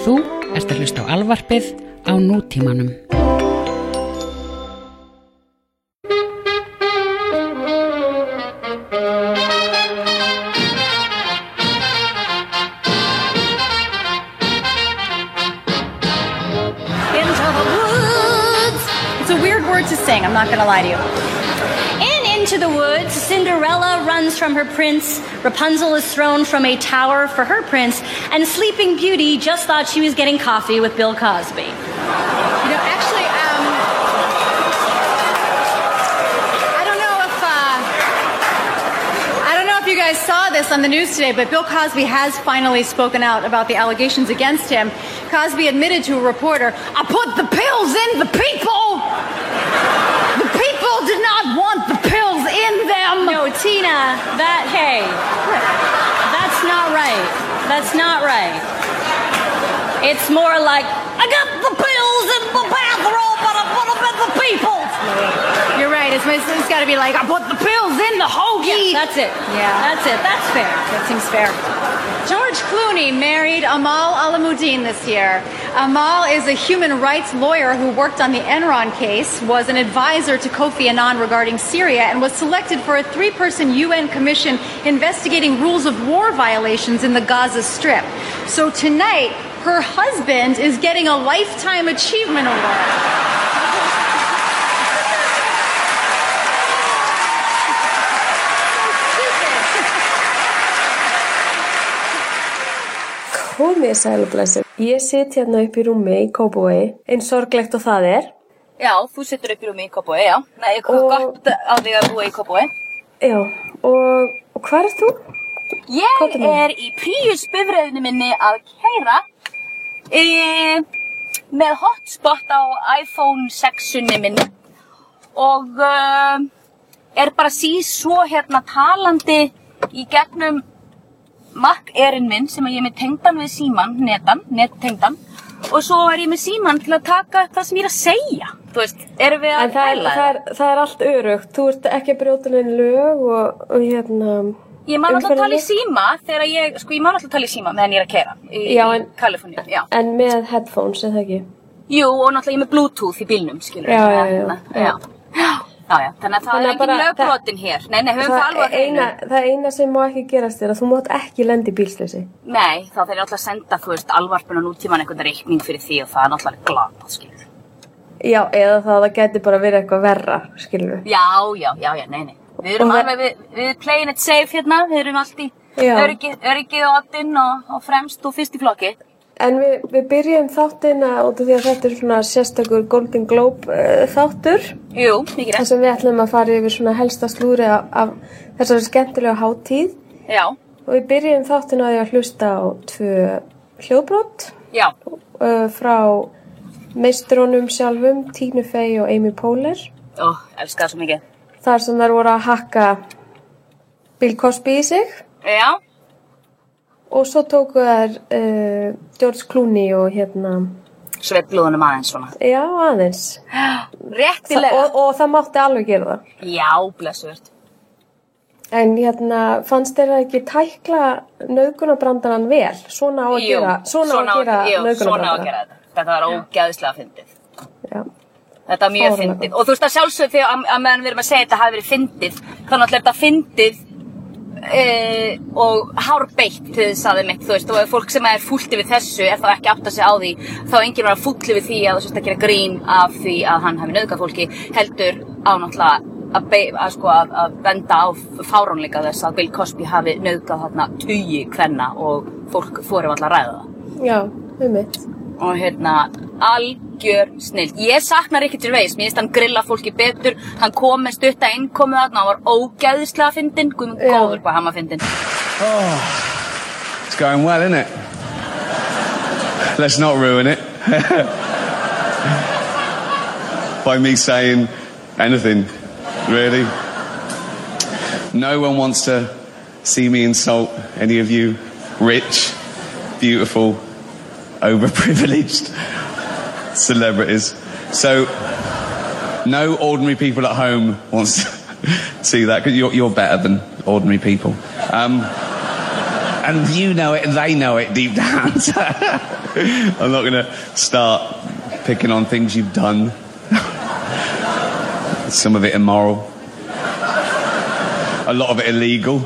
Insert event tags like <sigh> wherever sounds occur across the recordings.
Þú ert að hlusta á alvarpið á nútímanum. Into the woods. It's a weird word to sing, I'm not going to lie to you. In Into the Woods, Cinderella runs from her prince, Rapunzel is thrown from a tower for her prince, and Sleeping Beauty just thought she was getting coffee with Bill Cosby. You know, actually, um, I don't know if uh, I don't know if you guys saw this on the news today, but Bill Cosby has finally spoken out about the allegations against him. Cosby admitted to a reporter, "I put the pills in the people. The people did not want the pills in them." No, Tina, that hey, that's not right. That's not right. It's more like I got the pills in the bathroom, but I put them in the people. You're right. It's, it's got to be like I put the pills in the hoagie. that's it. Yeah, that's it. That's fair. That seems fair. George Clooney married Amal Alamuddin this year. Amal is a human rights lawyer who worked on the Enron case, was an advisor to Kofi Annan regarding Syria, and was selected for a three person UN commission investigating rules of war violations in the Gaza Strip. So tonight, her husband is getting a Lifetime Achievement Award. Komið sælublessu. Ég sit hérna upp í rúmi í Kópavogi, eins sorglegt og það er. Já, þú sittur upp í rúmi í Kópói, já. Nei, ég kom Og- gott á því að búa í Kópói. Já, og, og hvað er þú? Ég er í Prius bifræðinu minni að kæra e, með hotspot á iPhone 6-unni minni og uh, er bara sís svo hérna talandi í gegnum Mac erinn minn sem ég er með tengdan við síman, netan, nettengdan og svo er ég með síman til að taka það sem ég er að segja. Þú veist, erum við að En það það, er, það er allt örugt. Þú ert ekki að brjóta neina lög og, og hérna... Ég man alltaf að tala í síma þegar ég, sko ég man alltaf að tala í síma meðan ég er að kera í, Já, í en- Kaliforníu, já. En með headphones, eða ekki? Jú, og náttúrulega ég með Bluetooth í bílnum, skilur. Já, já, já, já. já. Já, já, þannig að það er bara- lögbrotin hér. Nei, nei, höfum það alveg að eina, hreinu. það eina sem má ekki gerast er að þú mátt ekki lendi í bílsleysi. Nei, þá þeir alltaf að senda, þú veist, alvarpun og nútíman einhvern reikning fyrir því og það er skilur. Já, eða það að það gæti bara verið eitthvað verra, skilur við. Já, já, já, já, nei, nei. Við erum Og það- alveg, við, við playing it safe hérna, við erum allt í Já. öryggi, öryggi og oddinn og, og fremst og fyrst í flokki. En við, við byrjum þáttina út af því að þetta er svona sérstakur Golden Globe uh, þáttur. Jú, mikið rétt. sem við ætlum að fara yfir svona helsta slúri af, af þessari skemmtilega hátíð Já, og við byrjum þáttina á því að hlusta á tvö hljóðbrott já, uh, frá meistrónum sjálfum, Tínu Fey og Amy Poehler ó, elska það svo mikið. Þar sem þær voru að hakka Bill Cosby í sig Já, og svo tóku þær uh, George Clooney og hérna sveiflúðunum aðeins svona. já aðeins <gasps> Þa, Réttilega. og, og það mátti alveg gera það Já, blessuðurt. En hérna, fannst það ekki tækla naukunabrandaran vel? Svona á að gera, svona, á að gera jú, svona á að naukunabrandaran. gera þetta. Þetta var ógæðislega fyndið. Já. Þetta var mjög fyndið. Og þú veist að sjálfsög þegar að, að meðan við erum að segja þetta hafi verið fyndið, náttúrulega er þetta fyndið e, og hárbeitt til þess að þeim eitt, þú veist, og fólk sem er fúlt yfir þessu er þá ekki átt að segja á því, þá er enginn vera fúll yfir því að þú sérst að gera grín af því að hann hafi nöðgað fólki, heldur á náttúrulega að, be, að, sko, að, að benda á fáránleika þess að Bill Cosby hafi nöðgað þarna tugi kvenna og fólk fórum alltaf að ræða það Já, um mitt. og hérna algjör snild ég saknar ekki til veis, mér finnst hann grilla fólki betur hann kom með stutta innkomu þarna hann var ógæðislega fyndinn guðmund Já. góður hvað hann var fyndinn oh, It's going well, isn't it? Let's not ruin it. <laughs> By me saying anything, really. No one wants to see me insult any of you rich, beautiful, overprivileged celebrities. So, no ordinary people at home wants to <laughs> see that because you're, you're better than ordinary people. Um, and you know it, they know it deep down. <laughs> I'm not going to start picking on things you've done. <laughs> Some of it immoral. A lot of it illegal.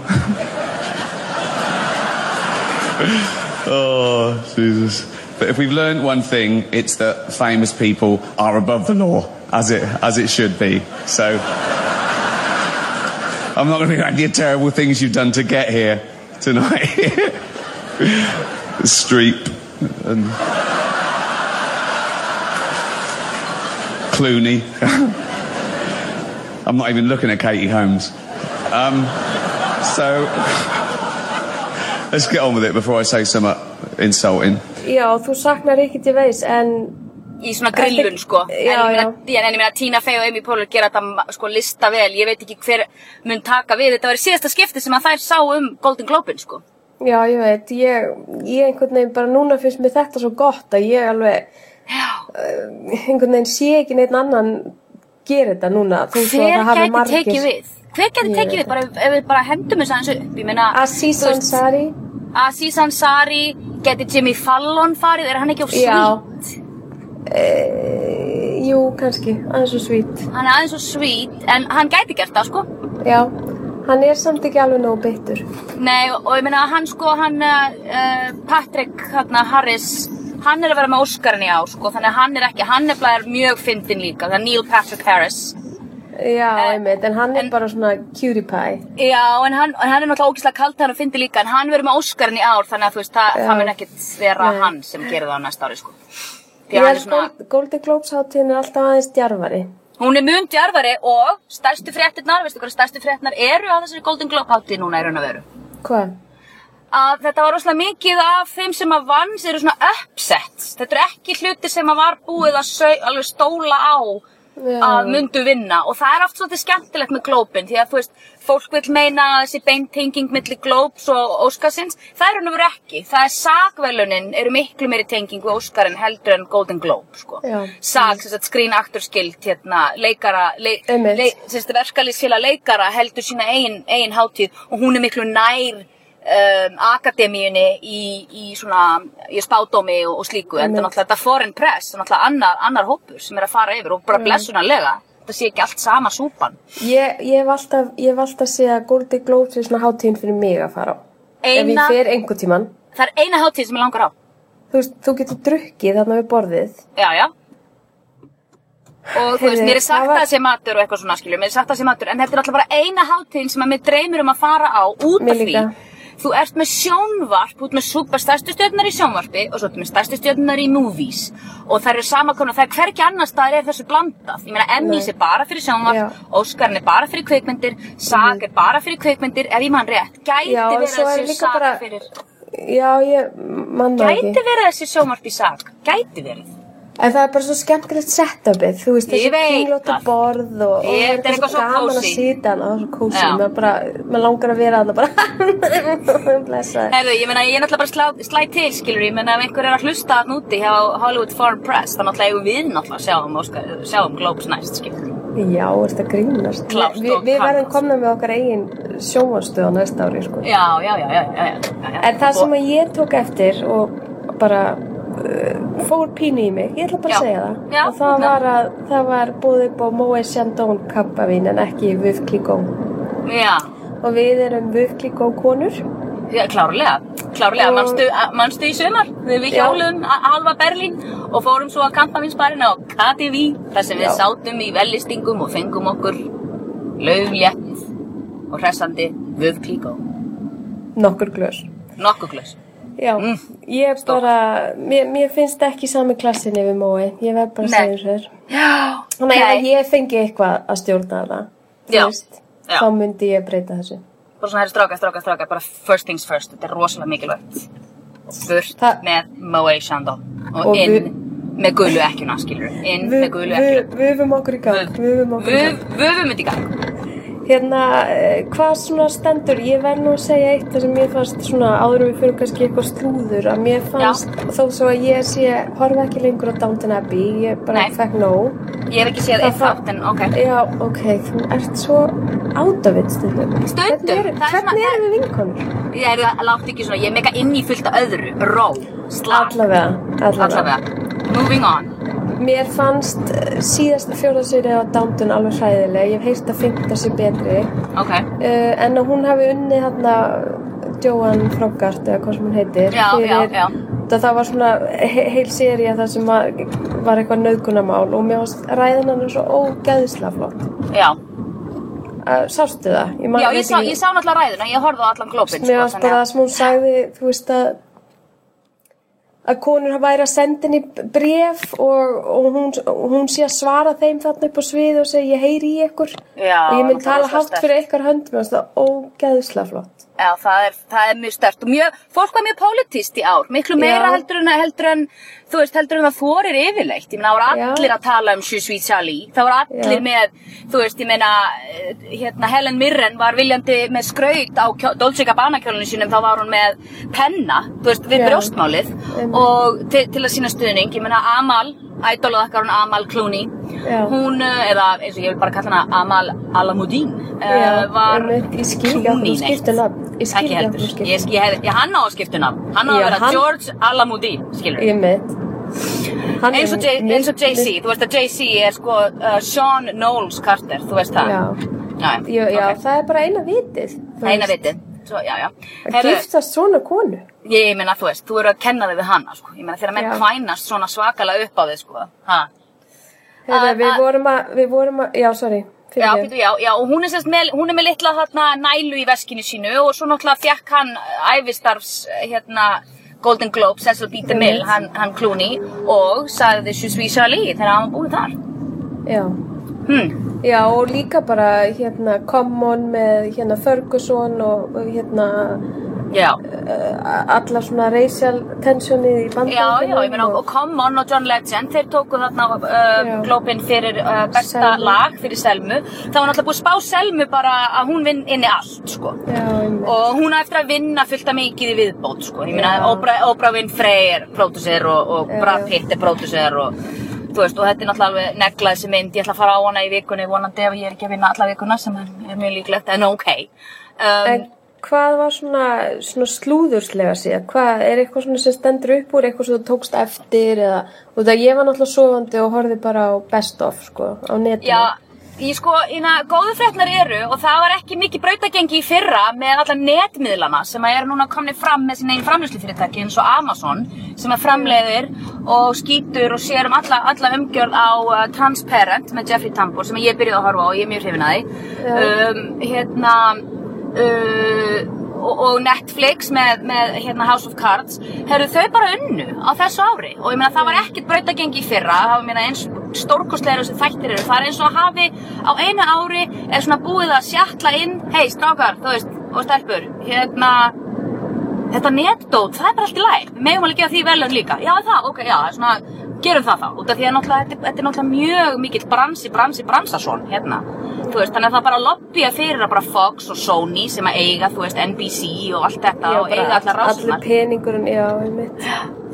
oh, Jesus. But if we've learned one thing, it's that famous people are above the law, as it, as it should be. So I'm not going to go into the terrible things you've done to get here tonight. <laughs> Streep and Clooney. <laughs> I'm not even looking at Katie Holmes. Um, so <laughs> let's get on with it before I say something insulting. Já, þú saknar ekki til veis en í svona grillun sko. En Já, ég meina, en ég meina Tina Fey og Amy Poehler gera þetta sko lista vel. Ég veit ekki hver mun taka við. Þetta var síðasta skipti sem að þær sá um Golden Globe sko. Já, ég veit, ég, ég einhvern veginn bara núna finnst mér þetta svo gott að ég alveg uh, einhvern veginn sé ekki neitt annan gera þetta núna. Hver gæti tekið við? Hver gæti Ég tekið við? Bara ef, við bara hendum þess aðeins upp ég Aziz Ansari. Aziz Ansari geti Jimmy Fallon farið? Er hann ekki á svít e, Jú, kannski, aðeins og svít hann er aðeins og svít en hann gæti gert það sko. Já, hann er samt ekki alveg nóg bittur Nei, og, og ég meina hann sko, hann uh, Patrick hérna, Harris, hann er að vera með Óskarinn í ár sko, þannig að hann er ekki, hann er blæðir mjög fyndin líka, það er Neil Patrick Harris. Já, einmitt, en hann er en- bara svona cutie pie Já, en hann, en hann er náttúrulega ógislega kalt hann og fyndi líka, en hann verður með Óskarinn í ár, þannig að þú veist, það, það mun ekkit vera Nei. hann sem gerir það á næsta ári sko. Ég að hann er svona, Gold- Golden Globes hátíðin er alltaf aðeins djarfari hún er mun djarfari og stærstu fréttirnar, veistu hvað stærstu fréttirnar eru á þessari Golden Globe hátíð núna í raun og veru? Hvað? að þetta var rosalega mikið af þeim sem að vann sem eru svona upset þetta eru ekki hluti sem að var búið að alveg stóla á. Að myndu vinna og það er oft svolítið skemmtilegt með glópin því að þú veist, fólk vil meina að þessi beintenging milli glóps og Óskarsins það er hann að vera ekki, það er sagvelunin eru miklu meiri tenging við Óskarinn heldur en Golden Globe sko. Já. sag, sem sagt Screen Actors Guild hérna, leikara le, le, sagt verkalýsfélag leikara heldur sína ein, ein hátíð og hún er miklu nær um, akademíunni í, í svona í spádómi og, og slíku. En þetta er náttúrulega foreign press það er náttúrulega annar, annar hópur sem er að fara yfir og bara blessunarlega þetta sé ekki allt sama súpan. Ég, ég hef alltaf, ég hef alltaf séð að Golden Globes er svona hátíðin fyrir mig að fara á. Ef Eina- ég fer einhvern tíman það er eina hátíð sem ég langar á. Þú veist, þú getur drukkið þarna við borðið. Já, já. Og þú veist, mér er sagt það að það sé matur og eitthvað svona skiljum, mér er sagt að það sé matur en þetta er alltaf bara eina hátíðin sem að mér dreymir um að fara á út af því. Þú ert með sjónvarp, ert með super stærstu stjörnunar í sjónvarpi og svo ert með stærstu stjörnunar í movies. Og það eru samakona, það er hverki annar staðar er þessu blandað, ég meina Emmys er bara fyrir sjónvarp, Já. Óskarinn er bara fyrir kveikmyndir, SAG er bara fyrir kveikmyndir ef ég mann rétt, gæti Já, verið er þessi SAG bara- fyrir Já, ég manna gæti ekki. Verið þessi sjónvarp í SAG, gæti verið En það er bara svo skemmtilegt setupið Þú veist, þessi kringlóta borð og, og það er eitthvað svo gaman að sita hana, það er svo kósi. Mér bara, mér langar að vera þarna bara <laughs> Blessa Herðu, ég meina, ég er náttúrulega bara slá, slæ til, skilur, ég meina, ef einhver er að hlusta þarna úti hjá Hollywood Foreign Press, þá náttúrulega eigum við náttúrulega að sjá um, Óskar, sjá um Globes næst, skilur. Já, er þetta grínast Klárt Vi, og Við klárt. verðum komna með okkar eigin sjónvarstöð á næsta ári sko. Já, já, já, já, já, já, já. En það sem Og- ég tók eftir og bara fór pínu í mig, ég ætla bara Já. að segja það. Já, og það ok. var að það var búið upp á Moët Chandon kappavín en ekki Já, og við erum Clicquot konur. Já, klárlega, klárlega, Og- manstu, manstu í sumar, við við Já. hjálum halva Berlín og fórum svo að kampavinsbarinn á KTV, þar sem við sátum í vellistingum og fengum okkur lauflétt og hressandi Vöf Klíkó, nokkur glös. Nokkuð glös. Já, Mm, ég bara mér, mér finnst ekki sami klassin yfir Moët ég verð bara að segja þér Já, Þannig að ef ég fengi eitthvað að stjórna það þú Já. veist, Já. þá myndi ég breyta þessu bara svona, herri, stráka, stráka, stráka, bara first things first, þetta er rosalega mikilvægt. Burt Það- með Moët Chandon og, Og inn við- með gulu ekkjuna, skilur inn með gulu ekkjuna. Vöfum okkur í gang Vöfum okkur í gang Vöfum þetta í gang. Hérna, eh, hvað svona stendur, ég verð nú að segja eitt það sem mér fannst svona áður við fyrir kannski eitthvað slúður að mér fannst þó svo að ég sé, horfa ekki lengur á Downton Abbey, ég bara fekk nóg Ég hef ekki séð eitt þátt, en ok. Já, ok, þú ert svo ádavitt stundum. Stundum, Hvernig það er hvernig svona- eru við vinkonur? Ég er látt ekki svona, ég er mega inn í fullt af öðru. Ró, slag, Allavega, allavega. allavega. Moving on. Mér fannst uh, síðasta fjóðarsýri á Downton alveg hræðileg. Ég hef heyrt að fimmta sé betri. Ok. Uh, en að hún hafi unnið hérna Joan Frogart eða hvað sem hún heitir. Já, já, já. Það, það var svona he heil seria þar sem var, var eitthvað nauðgunamál og mér varst ræðan hann svo ógeðslega flott. Já, Uh, sástu það? man- já ég, sá, ég sá náttúrulega ræðuna, ég horfði á allan glópin. Mér varst bara það sem hún sagði, þú veist að að konur væri að senda henni bref og, og hún, hún sé að svara þeim þarna upp á svið og segja ég heyri í ykkur. Já, og ég mynd það er tala hátt fyrir ykkar hönd finnst það ógeðslega flott. Já, það er, það er mjög stört og mjög, fólk var mjög pólitíst í ár, miklu meira Já. heldur en, heldur en, þú veist, heldur en það þorir yfirleitt. Ég meina, það voru Já. allir að tala um Je suis Charlie, það voru allir Já. með, þú veist, ég meina, eh, hérna, Helen Mirren var viljandi með skraut á Dolce Gabbana kjólunum sínum, þá var hún með penna, þú veist, við Já. brjóstmálið Einmitt. og til, til að sína stuðning, ég meina, Amal, ædolaðakar hún Amal Clooney, Já. hún, eh, eða eins og ég vil bara kalla hana Amal Alamoudin, uh, Já, var að Clooney neitt. Ég skil Ekki ekki að heldur. þú skiptir Ég, hef, ég, hann á að skipta um nafn. Hann á að Já, vera George Alamoudin, skilur. ég mitt Eins og, J, mjög- eins og JC, þú veist að JC er sko uh, Sean Knowles Carter, þú veist það? Já. Já, Já, já, ok. það er bara eina vitið eina vitið. Svo, já, já. Að giftast svona konu ég meina, þú veist, þú eru að kenna þig við hana, sko. Ég meina, þegar menn Já. kvænast svona svakalega upp á þig, sko. Að- við vorum að, við vorum að, já, sorry Já, býtu, já, já, og hún er, með, hún er með litla þarna nælu í veskinu sínu og svo náttúrulega fekk hann æfistarfs, hérna, Golden Globe, Cecil B. DeMille, Einmitt. hann, hann Clooney og sagði Je suis Charlie þegar hann var búið þar. Já Hmm. Já, og líka bara hérna Common með hérna Ferguson og hérna alla svona racial tensionið í já, bandaríkjunum já, ég meina, og Common og John Legend, þeir tóku þarna uh, Já. glópin fyrir uh, besta Selmu. lag fyrir Selmu. Það var náttúrulega búið að spá Selmu bara að hún vinn inni allt, sko. Já, og hún á eftir að vinna fullt af mikið í viðbót sko. ég meina Já. Oprah, Oprah Winfrey er pródusser og, og Já, Brad já. Pitt er pródusser og þú veist og þetta er náttúrulega alveg neglað þessi mynd ég ætla að fara á hana í vikunni vonandi ef ég er ekki að vinna alla vikuna sem er mjög líklegt en ok um, En hvað var svona, svona slúðurslega síðan? Hvað, er eitthvað svona sem stendur upp úr, eitthvað sem þú tókst eftir eða, og það ég var náttúrulega sofandi og horfði bara á best of, sko, á netinu. Já, ég sko, ína, góðu fréttnar eru og það var ekki mikið brautagengi í fyrra með alla netmiðlana sem að eru núna komni fram með sín einn framlýslufyrirtæki eins og Amazon sem að framleiðir og skýtur og sér um alla, alla umgjörð á uh, Transparent með Jeffrey Tambor sem ég byrjuði að horfa á og ég er mjög hrifin að því um, hérna uh, og, og Netflix með, með hérna, House of Cards. Herru þau bara unnu á þessu ári. Og ég meina það var ekkert brautagengi í fyrra. Það var eins stórkostleira sem þættir eru. Það er eins og að hafi á einu ári er svona búið að sjatla inn hei strákar, þú veist, og stelpur hérna þetta netdót, það er bara allt í læg megum alveg gefa því velun líka, já það, ok, já svona, gerum það þá, út af því að þetta, þetta er náttúrulega mjög mikill bransi, bransi, bransason hérna, þú veist, þannig að það bara lobbya fyrir að bara Fox og Sony sem að eiga, þú veist, NBC og allt þetta Já, og eiga allar all, rásunar allir peningurinn, já, einmitt.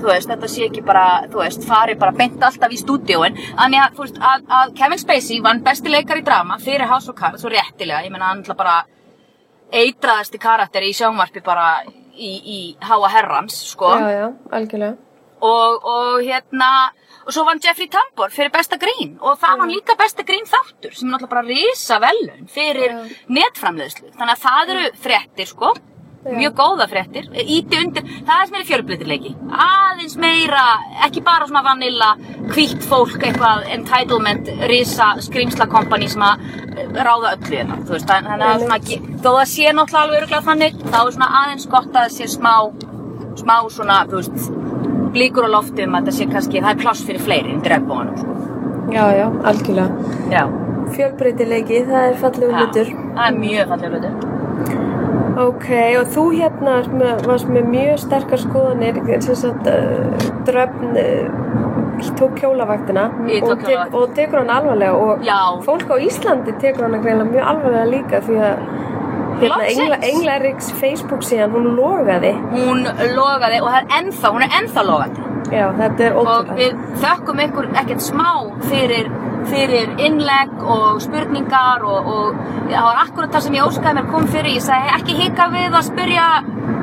þú veist, þetta sé ekki bara, þú veist, fari bara beint alltaf í stúdíóin þannig að, þú veist, að, að Kevin Spacey vann besti leikar í drama fyrir House of Cards svo réttilega, ég meina hann ætla bara eitraðasti karakter í sjónvarpi bara í, í háa herrans, sko Já, já, algjörlega. Og, og hérna og svo vann Jeffrey Tambor fyrir besta grín. Og það vann líka besta grín þáttur sem er náttúrulega bara risa velun fyrir netframleiðslu. Þannig að það eru fréttir sko. Mjög góða fréttir. Íti undir, það er sem er fjölbreytileiki. Aðeins meira, ekki bara svona vanilla, hvítt fólk eitthvað entitlement, risa skrýmsla kompani sem að eh, ráða öllu hérna, þú veist, þannig að ge- þó það sé náttúrulega alveg öruglega þannig þá er svona aðeins gott að það sé smá smá svona, þú veist blíkur á lofti um að þetta sé kannski það er pláss fyrir fleiri undir regnbóðanum sko. Já, já, algjörlega. já, Fjölbreytileiki, það er fallegu hlutur. það er mjög fallega hlutur Ok, og þú hérna varst með, mjög sterkar skoðanir, sem sagt, uh, dröfn, uh, tók kjólavaktina tók og, tek, og tekur hann alvarlega og Já. fólk á Íslandi tekur hann greinlega mjög alvarlega líka því að hérna, Loksins. Engla, Englariks Facebook síðan, hún logaði. hún logaði og það er ennþá hún er ennþá logandi Já, þetta er og ótrúlega. við þökkum ykkur ekkert smá fyrir fyrir innlegg og spurningar og, og það var akkurat það sem ég óskaði mér að koma fyrir ég sagði ekki hika við að spyrja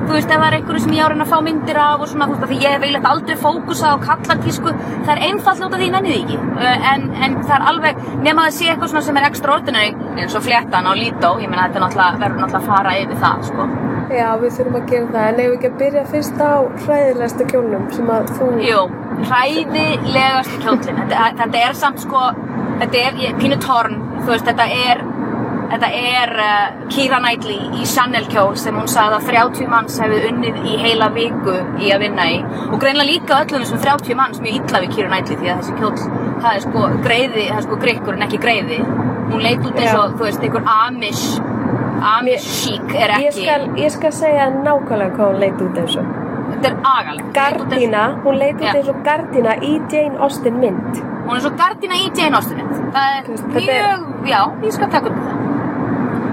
þú veist, ef það er einhverju sem ég á að reyna að fá myndir af og svona, þú veist, af því ég hef eiginlega aldrei fókusa á kallartísku, það er einfalt út af því ég nenni því ekki, Uh, en, en það er alveg, nema að það sé eitthvað svona sem er extraordinary, eins og fléttan á Lító, ég meina þetta náttúrulega, verður náttúrulega að fara yfir það, sko. Já, við þurfum að gera það, en ef við ekki að byrja fyrst á hræðilegsta kjólnum sem að þú... Jú, hræðilegast kjólinn, þetta, þetta er samt sko, þetta er ég- þetta er, uh, Keira Knightley í Chanel kjól sem hún sagði að 30 manns hefði unnið í heila viku í að vinna í og greinlega líka öllum þessum 30 manns mjög illa við Keira Knightley því að þessi kjól, það er sko greiði, það er sko grikkur en ekki greiði. Hún leit út eins og, þú veist, einhver Amish, Amish chic er Ég ekki, skal, ég skal segja nákvæmlega hvað hún leit út eins og. þetta er agalegt. Gardína, hún leit út eins og Gardína í Jane Austen mynd. Hún er svo gardina í Jane Austen Það veist, þetta er- mjög, já, ég skal taka upp það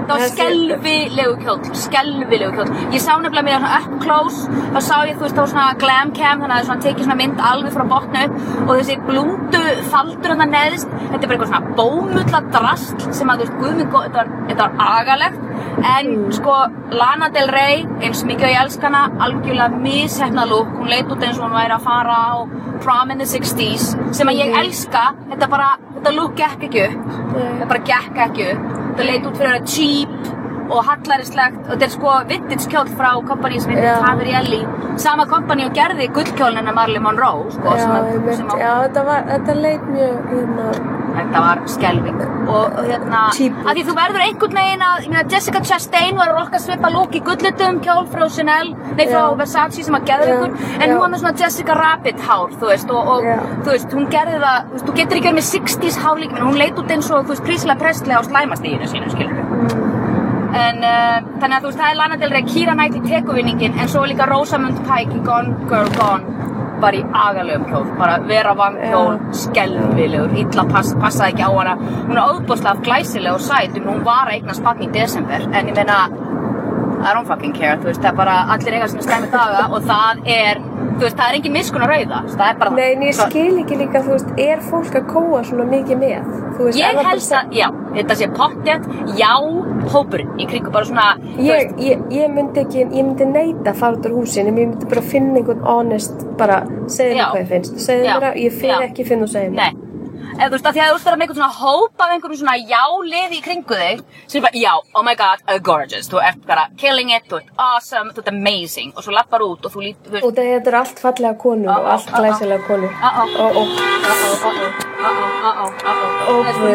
Það var skelvilegu kjóll, skelvilegu kjóll. Ég sá nefnilega mér svona up close, þá sá ég, þú veist, var svona glam cam, þannig að það svona tekið svona mynd alveg frá botna upp og þessi blúndu faldur hann neðst, þetta er bara eitthvað svona bómulla drasl sem að, þú veist, guð mig góð, þetta var, þetta var agalegt, en sko, Lana Del Rey, eins mikið og ég elska hana, algjörlega mishefna lúk, hún leit út eins og hún væri að fara á prom in the 60s, sem að ég elska, þetta bara, þetta lúk gekk ekki upp, það bara gekk ekki upp það leit út fyrir að vera cheap og hallarislegt og þetta er sko vintage kjól frá kompani sem heitir Já. Taverielli sama kompani og gerði gullkjólinn hennar Marilyn Monroe sko, Já, að, að, já, þetta var, þetta leit mjög, hérna, þetta var skelving og, hérna, að því þú verður einhvern veginn að, meina Jessica Chastain var að rokka svipa lúk í gullutum kjól frá Chanel, nei frá Já. Versace sem að Já, ykkur, en hún var með svona Jessica Rabbit hár, þú veist, og, og þú veist, hún gerði það, þú veist, þú getur ekki verið með 60s hár líka, hún leit út eins og, þú veist, príslega prestlega á slæmastíginu sínu, skilur En uh, þannig að þú veist, það er Lana Del Rey, Keira Knightley tekuvinningin, en svo er líka Rosamund Pike í Gone Girl Gone, bara í agalegum kjól, bara vera vangkjól, skelvilegur, illa pass, passaði ekki á hana. Hún er óbúslega glæsileg og sæt, hún var að eignast barn í desember, en ég meina, I don't fucking care, þú veist, það er bara allir eiga sinni slæmi daga og það er, þú veist, það er engin miskun að rauða, það er bara Nei, en ég skil ekki líka, þú veist, er fólk að kóa svona mikið með? Veist, Ég það helst að, já, þetta sé pottjætt, já, hópurinn, í kringu bara svona, Ég, ég, ég myndi ekki, ég myndi neita að fara út úr húsinu, ég myndi bara finna einhvern honest, bara segja Já. mér hvað ég finnst, segja Já. mér að ég finn Já. ekki finn og segja mér. Eða þú veist að því að þú veist það er með einhvern svona hóp af einhverjum svona já-liði í kringu þig sem er bara, já, oh my god, uh, gorgeous, þú ert bara killing it, þú ert awesome, þú ert amazing. Og svo lappar út og þú lít, þú Og þetta er allt fallega konur og allt glæsilega konur. Ó, það er sko guð.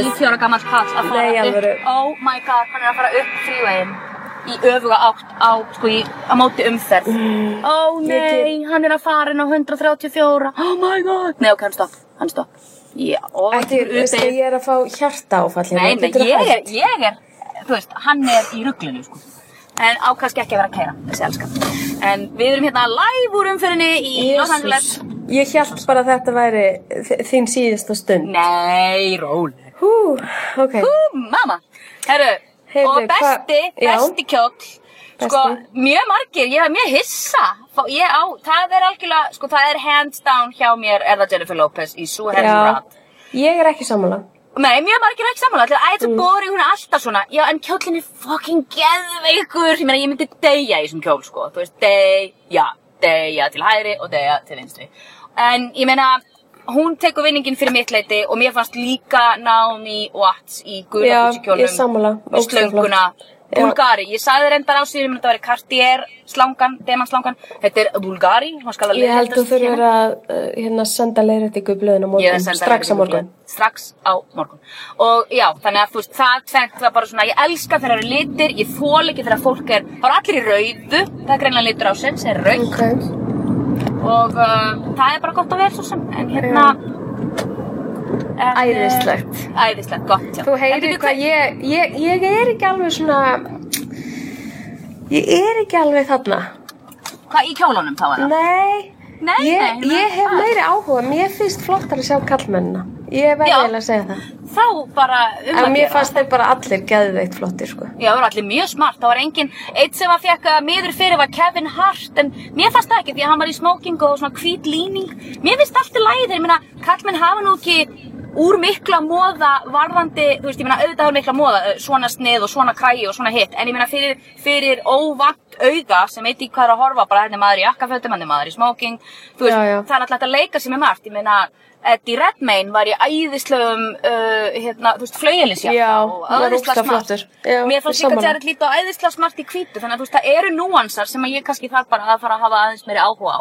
90 ára gammal kall að fara upp, oh my god, hann er að fara upp fríveginn í öfuga átt á, sko, í, á móti umferð. Ó Ég nei, hann er að fara inn á 134, oh my god. Nei, ok, hann stopp, hann stopp. Já, og Ekki, veistu, ég er að fá hjarta áfall. Nei, ég er, ég er, þú veist, hann er í rugglinu, sko. En á kannski ekki að vera að kæra, þessi elska. En við erum hérna live úr umfyrinni í Los Angeles. Ég hjælt bara að þetta væri þín síðasta stund. Nei, róleg. Hú, ok. Ú, mamma. Herru, Heyrðu, og besti, hva- besti kjóll. Sko, mjög margir, ég var mjög hissa. Fá- Ég á, það er algjörlega, sko, það er hands down hjá mér, er það Jennifer Lopez í Sue Já, Rat. ég er ekki sammála. Nei, mjög margir er ekki samanlega, æ, Mm. þetta er boring, hún er alltaf svona, já, en kjólinn er fucking geðveikur, ég meina, ég myndi deyja í þessum kjól, sko, þú veist, deyja, deyja til hægri og deyja til vinstri. En, ég meina, hún tekur vinningin fyrir mitt leiti og mér fannst líka Naomi Watts í Já, gula ég er sammála, með ógeðslega slönguna, flott. Bulgari, ég sagði þér endar á síðan, þetta væri Cartier slangan, demantslangan, þetta er Bulgari, Ég held þú hérna. að uh, hérna, senda leiðrættingu í blöðin á Ég er morgun, strax á morgun. Strax á morgun. Og já, þannig að þú veist, það tvennt var bara svona, ég elska þegar það eru litir, ég þól ekki þegar fólk er, það eru allir í rauðu, það er greinlega litur ásins, er rauð. Ok, Og uh, það er bara gott að vera svo sem, en hérna... en, uh, Æðislegt. Æðislegt, gott, já. þú heyrir hvað ég, ég, ég er ekki alveg svona, ég er ekki alveg þarna. Hvað í kjólunum þá er það? Nei, Nei, ég, nei, nei, ég hef hvað? meiri áhuga, mér finnst flottar að sjá kallmennina. Ég verði eiginlega að segja það. Þá bara um En að mér fannst þeir bara allir geðveikt flottir, sko. Já, það voru allir mjög smart, það var engin, eitt sem að fekk að miður fyrir var Kevin Hart, en mér fannst það ekki því að hann var í smoking og svona hvít líning. Mér finnst allt í læðir, ég meina, kallmenn hafa nú ekki úr mikla móða varðandi, þú veist, ég meina auðvitað er mikla móða, eh, svona snið og svona kræi og svona hitt, en ég meina fyrir, fyrir óvant auga sem veit í hvað er að horfa, bara hérna er maður í jakkafötum, hann er maður í smoking, þú veist, Já, já. það er alltaf að leika sér með margt, ég meina Eddie Redmayne var í æðislegum, uh, hérna, þú veist, flauelisjakka Já, og æðislega smart. Já, Mér fannst líka. Jared Leto æðislega smart í hvítu, þannig að þú veist, það eru núansar sem að ég kannski þarf bara að fara að hafa aðeins meiri áhuga á.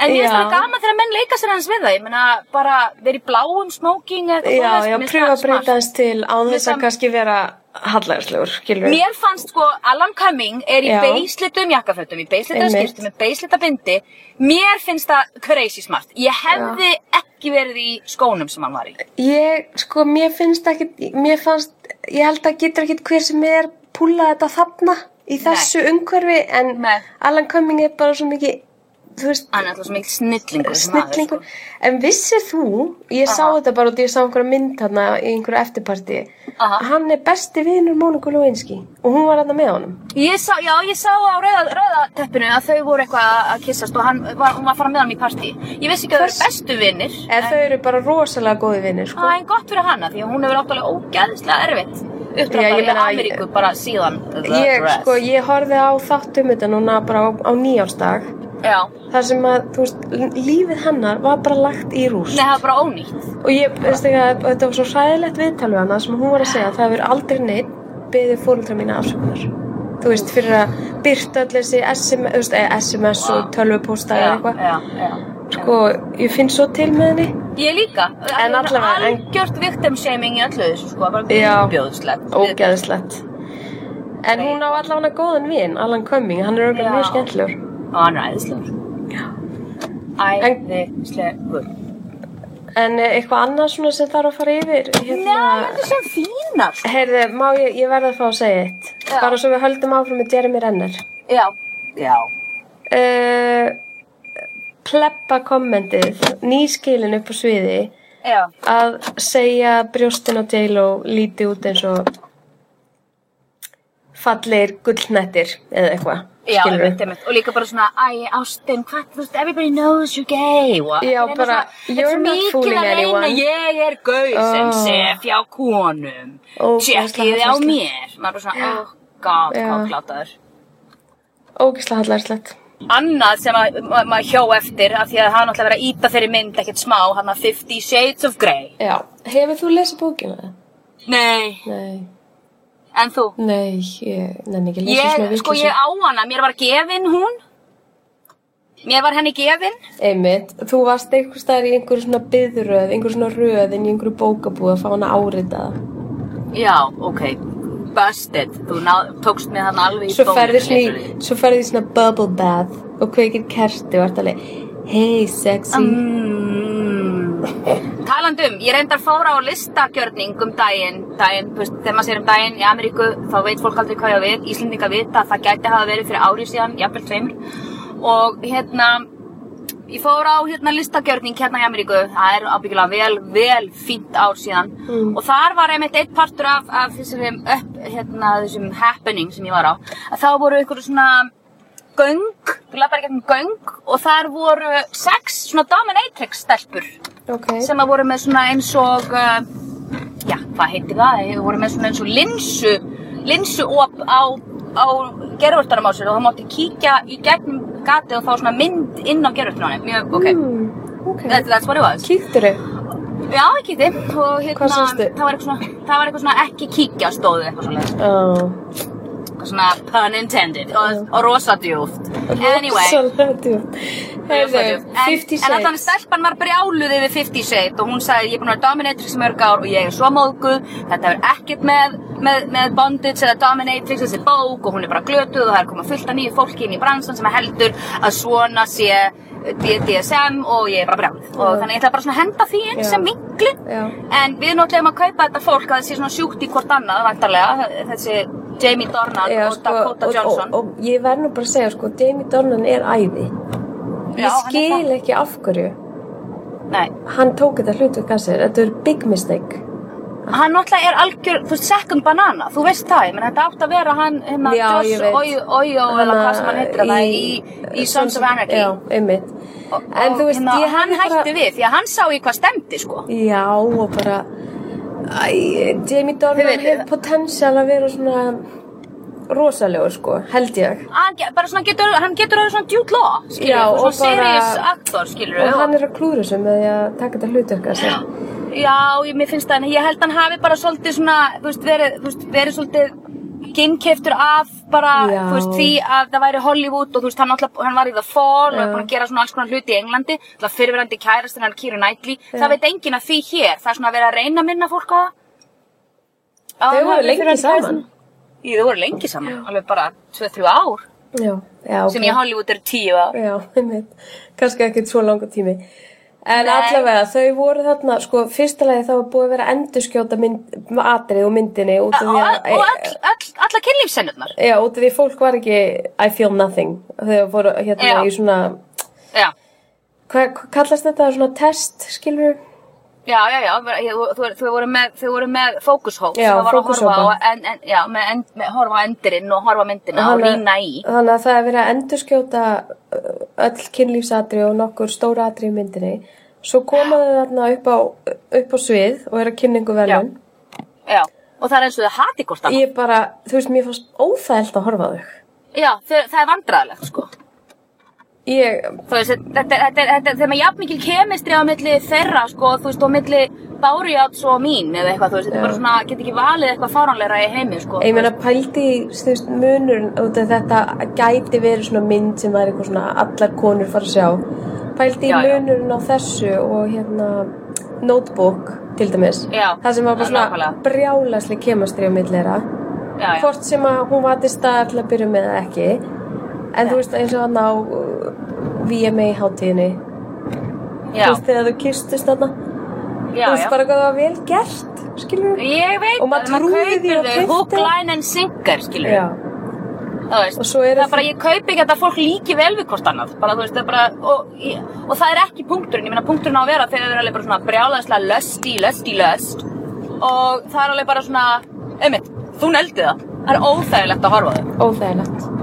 En ég finnst Já. það gaman þegar menn leika sér aðeins við það, ég meina, bara verið í bláum smoking eða Já, svoleiðis, já, mér finnst pröfa það að breyta smart. hans til án þess að kannski vera hallæðislegur, skilur Mér fannst sko, Alan Cumming er í Já. beislitum jakkafötum, í beislitum Einmitt. skiptum, með beislita bindi. Mér finnst það crazy smart. Ég hefði ekki verið í skónum sem hann var í. Ég, sko, mér finnst ekki, mér fannst, ég held að getur ekki hver sem er púla þetta þarna í þessu umhverfi en Nei. Alan Cumming er bara svo mikið, þú veist, Hann er alltaf mikil snillingur. snillingur. maður, sko. En vissir þú, ég sá Aha. þetta bara út, ég sá einhverja mynd þarna í einhverju eftirparti, hann er besti vinur Móniku Lewinsky og hún var þarna með honum. Ég sá, já, ég sá á rauða, rauða að þau voru eitthvað að kissast og hann var, hún var að fara með hann í partí. Ég vissi ekki að þau Hvers- eru bestu vinnir. Eða þau eru bara rosalega góði vinir, sko. Er gott fyrir hana því að hún hefur áttalega ógæðislega erfitt. Uppdráttar í Ameríku bara síðan Ég, sko, ég horfði á þátt um þetta núna bara á, á nýjársdag. Já. þar sem að, þú veist, lífið hennar var bara lagt í rúst Nei, það var bara ónýtt. og ég, veist ekki að þetta var svo hræðilegt viðtal við hana sem hún var að segja að það hefur aldrei neitt beðið fóröldra mína afsökunar þú veist, fyrir að byrta öll þessi SMS, veist, eh, SMS og tölvupósta eða eitthvað sko, ég finn svo til með henni Ég líka. En allavega, Algjört victim shaming í öllu þessu, sko. Bara ógeðslegt en hún á allavega góðan vin Alan Cumming, hann er Já. mjög skemmtilegur Og hann er æðislegur. Æðislegur. en eh, eitthvað annað svona sem þarf að fara yfir hérna, Nei, þetta er svo fínar. heyrðu, má ég, ég verða að fá að segja eitt Já. bara svo við höldum áfram með Jeremy Renner Já. Já. uh, pleppa kommentið nýskilin upp á sviði Já. að segja brjóstin á J-Lo líti út eins og fallegir gullnettir eða eitthvað Já, einmitt, einmitt. Og líka bara svona, æ, Ástin, hvað, þú veist, everybody knows you're gay. Og Já, bara, you're not fooling að anyone. Ég er gauð sem Oh. sef hjá konum. Tjekkiði á mér. Maður er bara svona, oh god, hvað klátaður. ógislega hallarslegt Annað sem að ma- maður hjó eftir, af því að það er náttúrulega verið að íta þeirri mynd ekkert smá, hann að Fifty Shades of Grey. Já, hefur þú lesið bókina? Nei, Nei, en þú? nei, ég nenni ekki að lesa svona Ég, sko, ég á hana, mér var gefin hún. Mér var henni gefin. Einmitt, þú varst einhver staðar í einhverju svona byðröð, einhverju svona röðin í einhverju bókabúð að fá hana áritaða. Já, ok, busted, þú ná, tókst mig þarna alveg í í- svo ferði í svona bubble bath og kveikir kerti og ert alveg, hey sexy. Mm. Talandi um, ég reyndar fóra á listagjörning um daginn, daginn, þú veist, þegar maður sér um daginn í Ameríku, þá veit fólk aldrei hvað ég á við, Íslendinga vita að það gæti hafa verið fyrir árið síðan, jafnvel tveimur, og hérna, ég fór á hérna listagjörning hérna í Ameríku, það er ábyggilega vel, vel fínt ár síðan, og þar var einmitt eitt partur af, af þessum, upp, hérna, þessum happening sem ég var á, að þá voru ykkur svona, göng, þú lappar í gegnum göng og þar voru sex svona dominatrix stelpur Ok, sem að voru með svona eins og uh, já, hvað heitir það? Þeir voru með svona eins og linsu linsu op á, á gerðvörtarum á sér og það mátti kíkja í gegnum gatið og þá svona mynd inn á henni, mjög, ok. Mm, ok. That, that's what it was. Kíktur þau? Já, ég kíkti og hérna, það var eitthvað svona, var eitthvað svona ekki kíkja stóðu eitthvað svona Oh. svona pun intended. Og, og rosa djúft Anyway Rosalega djúpt. Heyrðu, en, 50 allan Shades. stelpan var brjáluð yfir 50 Shades og hún sagði ég er búin að vera dominatrix mörg ár og ég er svo móðguð þetta hefur ekkert með, með, með bondage eða dominatrix þessi bók og hún er bara glötuð og það er komið fullt af nýju fólki inn í bransan sem heldur að svona sé BDSM og ég er bara brjáluð og þannig ég ætla bara svona að henda því inn Já. sem Já. en við náttúrulega að kaupa þetta fólk að það sé svona sjúkt í hvort annað vantarlega þessi Jamie Dornan Já, og sko, Dakota og, Johnson og, og ég verð nú bara að segja, sko, Jamie Dornan er æði. Já, Ég skil ekki af hverju Nei, hann tók þetta hlutverk að sér. Þetta er big mistake. hann náttúrulega er algjör, þú veist, second banana, þú veist það, menn þetta átt að vera hann, hérna, veit. Oyo, eða hvað sem hann heitir það, í, í Sons of Anarchy. Já, einmitt. Og, En þú veist, hérna, ég hann bara- hætti við, því að hann sá í hvað stemdi, sko. Já, og bara, æ, Jamie Dornan hefur potential að vera svona rosalegur, sko, held ég. Hann, getur, hann getur að vera svona Jude Law, skilur, Já, svona og serious actor, skilur. Og hann er að klúra þessu með að taka þetta hlutverk að sér. Já, ég, finnst það, en ég held hann hafi bara svolítið svona, veist, verið, veist, verið svolítið ginnkeftur af bara, Já. veist, því að það væri Hollywood og veist, hann, alltaf, hann var í The Fall og Já. er búin að gera alls konar hluti í Englandi, það fyrirverandi kærastin hann Keira Knightley, það veit enginn að því hér, það er svona að vera að reyna að minna fólk á það. Já, Þau voru lengi saman. Í, þau voru lengi saman, alveg bara 2-3 ár, Já, já, ok. sem í Hollywood eru 10 ár. Já, <laughs> einmitt. Kannski ekkert svo langa tími. En Nei. allavega, þau voru þarna, sko, fyrsta lagi það var búið að vera endurskjóta mynd, atrið og myndinni út af Og, því og, að... og all, all, alla kynlífsennurnar. Já, út af því fólk var ekki I feel nothing. Þau voru hérna Já. í svona, Já. hvað kallast þetta, svona test, skilur? Já, já, já, þau voru með, með fókushóp Já, sem var að horfa á, en, en, já, með, með horfa á endirinn og horfa myndina og rýna í. Þannig að það er verið að endurskjóta uh, öll kynlífsatri og nokkur stóra atri í myndinni. Svo koma þau þarna upp á, upp á svið og eru að kynningu velun. Já, og það er eins og þau hati hvort annað. Ég bara, þú veist, mér fannst óþægilt að horfa þau. Já, það er vandræðilegt, sko. Ég, Þú veist, þetta, þetta, þetta, þetta, þegar maður jafn mikil kemistri á milli þeirra, sko, þú veist, og milli Bárjáts og mín eða eitthvað, þú veist, þetta er bara svona, get ekki valið eitthvað fáránleira í heimi, sko. ég meina pældi, í, þú veist, af þetta gæti verið svona mynd sem væri eitthvað svona allar konur fara að sjá. Pældi í Já, já. munurinn á þessu og hérna notebook til dæmis. Já, Það sem var bara svona brjálasli kemastri á. Já, já. Hvort sem að hún til að byrja með eða ekki. En þú veist, eins og hann á VMA hátíðinni. Já, Þú veist, þegar þú kistust þarna. já, þú veist bara hvað það var vel gert, skilur Ég veit, Og maður að trúir því þau, keypti. hook, line and sinker, skilur veist, það er bara, ég kaupi ekki að þetta fólk líki vel við hvort annað, bara, þú veist, það er bara, og, og það er ekki punkturinn, ég meina punkturinn á að vera þegar eru alveg bara svona brjálæðislega lösti, lösti, löst, og það er alveg bara svona, einmitt, þú neldi það, það er óþægilegt að horfa þau. Óþægilegt.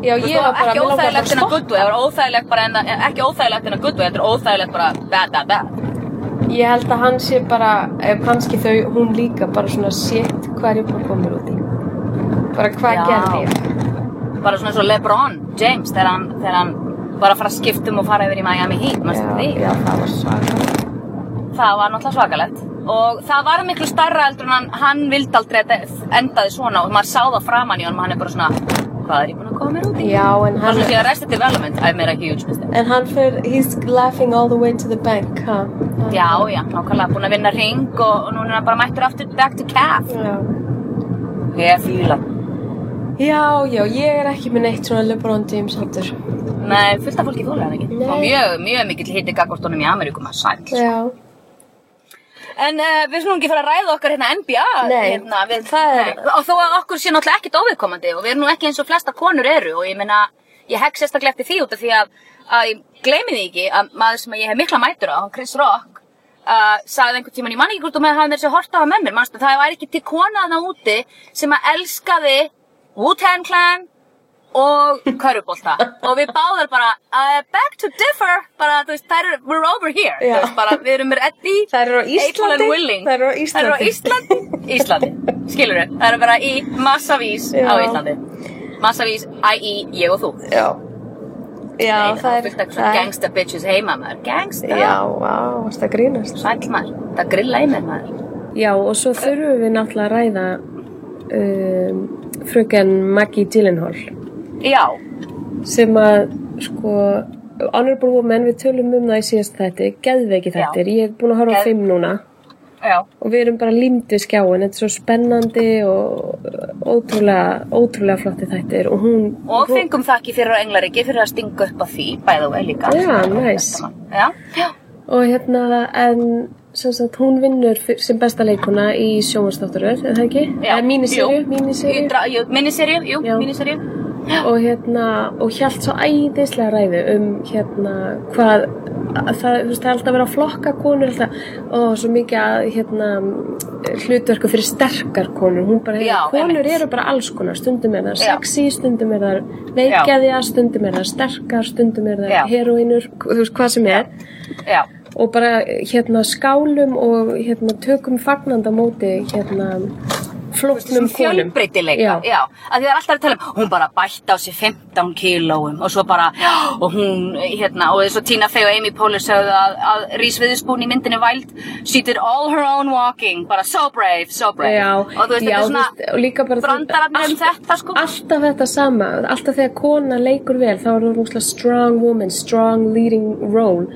Já, ég og var bara, mig langaði bara að way, það var óþægilegt bara en að, ekki óþægilegt en að way, þetta er óþægilegt bara bad, bad, bad. Ég held að hann sé bara, ef kannski þau, hún líka bara svona shit hvað er ég búin að koma mér út í. Bara hvað gerði ég? Bara svona og LeBron James þegar hann, þegar hann var að fara að skipta um og fara yfir í Miami Heat, maður Já, því. já, það var svaka. Það var náttúrulega svakalegt og það var miklu stærra heldur en hann, hann vildi aldrei að þetta endaði svona og maður sá það framan í honum, hann er bara svona hvað er ég búin að koma mér út í? Já, en hann, því að Arrested Development, I made a huge mistake. en hann fyrir, he's laughing all the way to the bank, ha? Já, já, nákvæmlega búin að vinna ring og, og núna er hann bara mættur aftur back to calf. Já. Ég fíla. Já, já, ég er ekki með neitt svona LeBron James hattur. Nei, fullt af fólki þólega ekki. Nei. Og mjög, mjög mikill hitti gagvartónum í Ameríku maður sæl. Já. En uh, við slúum ekki fara að ræða okkar hérna NBA. Nei, hérna, við, það er- og þó að okkur sé náttúrulega ekkert óviðkomandi og við erum nú ekki eins og flesta konur eru og ég meina, ég hegg sérstaklega eftir því út af því að, að ég gleymi því ekki að maður sem ég hef mikla mætur á, Chris Rock, uh, sagði einhvern tíman, ég man ekki hvort þú með hafði mér sér horta á með mér, manstu, það var ekki til kona þarna úti sem að elskaði Wu-Tang Clan og körubólta og við báðar bara uh, back to differ. Bara, þú veist, þær eru, we're over here. Veist, bara, við erum ready Þær eru á Íslandi. Þær eru á Þær á Íslandi. Íslandi. Skilur við Það eru bara í massavís á Íslandi. Massavís, i.e. ég og þú. Já. Já, Nei, það er, fullt af gangsta bitches heima maður. Gangsta, Já, vá, varst að grínast. sæll maður. Það grilla í mér maður. Já, og svo þurfum við náttúrulega að ræða um, fröken Maggie Gyllenhaal Já, sem að sko Honorable Woman, við tölum um það í síðast þætti geðveiki þættir, ég er búin að horfa á fimm núna. Já, og við erum bara límd við skjáin, þetta er svo spennandi og ótrúlega ótrúlega flotti þættir og hún og fengum þakki fyrir á Englaríki fyrir að stinga upp á því, bæða og líka. Já, nice. Já, og hérna en sem sagt hún vinnur sem besta leikuna í sjónvarsdátturur, er það ekki? já. Eða míniserju, míniserju Jú, Míniserju, jú, míniserju og hérna og hjælt svo æðislega ræðu um hérna hvað að það, veist, það er alltaf verið að flokka konur alltaf, og svo mikið að hérna hlutverku fyrir sterkar konur, hún bara, Já, konur einmitt. eru bara alls konar, stundum er það sexy, stundum er það veikgeðja, stundum er það sterkar, stundum er það heroínur, þú veist hvað sem er. Já, og bara hérna skálum og hérna tökum fagnanda móti hérna flóknum konum. fjölbreytileika, Já. já. Að því það er alltaf að tala um, hún bara bætti á sig 15 kílóum og svo bara, <gasps> og hún, hérna, og svo Tina Fey og Amy Poehler sögðu að, að Rís Viðspún í myndinni Wild, she did all her own walking, bara so brave, so brave. Já, og þú veist, þetta er svona, bara brandararnir um þetta, sko. Alltaf þetta sama, alltaf þegar kona leikur vel þá er það rúslega strong woman, strong leading role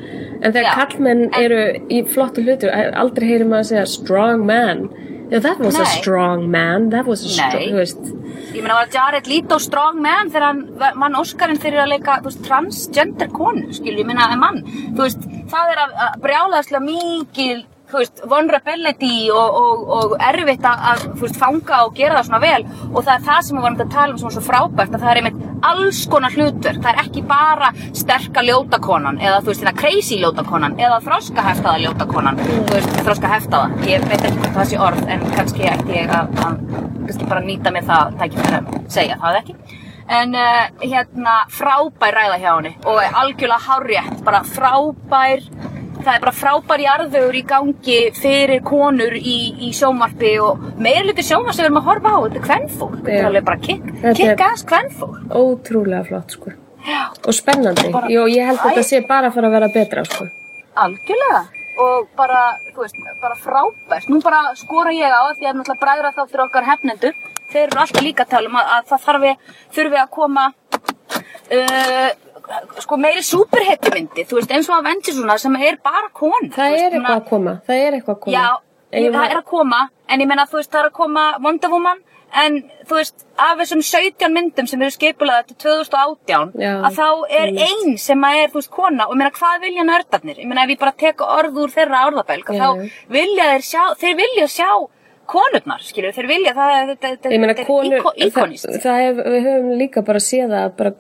en þegar kallmenn en- eru í flottu hlutur, aldrei heyrir maður að segja strong man yeah, that was a Nei. strong man, that was a strong, Ég meina, var Jared Leto strong man þegar hann vann Óskarinn fyrir að leika, veist, transgender konu, skilju, ég meina, en mann, þú veist, það er að, að brjálaðslega mikil, þú veist, vulnerability og, og, og erfitt að, veist, fanga og gera það svona vel. Og það er það sem við varum að tala um sem var svo frábært, að það er einmitt alls konar hlutverk, það er ekki bara sterka ljótakonan eða, þú veist, hérna crazy ljótakonan eða þroskaheftaða ljótakonan, þú veist, þroskaheftaða, ég veit ekki hvað það sé orð, en kannski ætti ég að, að kannski bara nýta mér það tækifæri að segja það ekki. En uh, hérna frábær ræða hjá henni og er algjörlega hárrétt. Bara frábær það er bara frábær jarðvegur í gangi fyrir konur í, í sjónvarpi og meira hluti sjónvarp sem við erum að horfa á þetta er kvennfólk, þetta er alveg bara ass kvennfólk ótrúlega flott sko. Já. og spennandi, Bara- Jó, ég held að þetta sé bara fara að vera betra sko. Algjörlega. Og bara, þú veist, bara frábært. Nú bara skora ég á því að náttúrulega bræðra þá fyrir okkar hefnendur þeir eru alltaf líka að tala um að, að það þarf við, þurfi að koma uh, sko meiri superhetjumyndi, þú veist, eins og Avengers svona sem er bara kon það er eitthvað að koma, það er eitthvað að koma Já, ég, það er að koma, en ég meina þú veist, það er að koma Wonder Woman, en þú veist, af þessum 17 myndum sem eru skipulaða til 2018, Já, að þá er einmitt. ein sem að er, þú veist, kona, og ég meina, hvað vilja nördarnir? Ég meina, ef ég bara tek orð úr þeirra orðabelg, að þá vilja þeir sjá, þeir vilja sjá konurnar, skilur, þeir vilja, það, þetta, er íko- það, íkonist. það hef, við höfum líka bara séð að bara,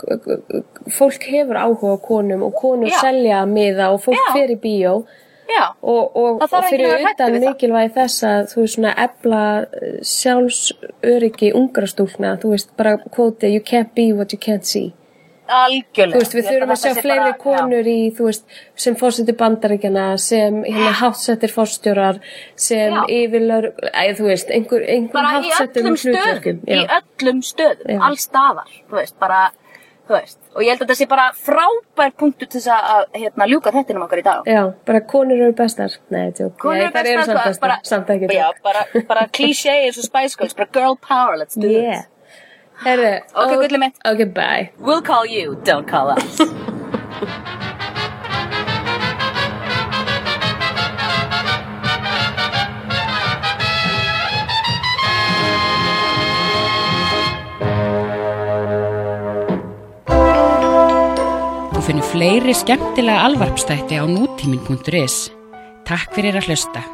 fólk hefur áhuga á konum og konur Já. selja miða og fólk Já. fer í bíó Já, og, og, og fyrir utan mikilvægi þess að þú veist svona ebla eh, sjálfsöryggi ungra stúlna, þú veist bara kvóti you can't be what you can't see algjörlega. þú veist við þurfum að sjá þetta fleiri bara- konur í þú veist sem fórsetur bandaríkjana sem hérna hátsettir fórstjórar sem æ, þú veist einhver, einhver bara hátsettum öllum stöðum, hlutverkum. Í öllum stöðum, Já. alls staðar, þú veist, bara, þú veist, og ég held að þetta sé bara frábær punktu til þess að, hérna, ljúka þettinum okkar í dag. Já, bara konur eru bestar. Nei, tjók, Konur eru bestar, samt bara, ekki já, bara, bara <laughs> klísé eins og Spice Girls, bara girl power, let's do Yeah. this. Herru Ok, gullið mitt. Ok, bye We'll call you, don't call us. Þú finnir fleiri skemmtilega alvarpstætti á nútímin.is. Takk fyrir að hlusta.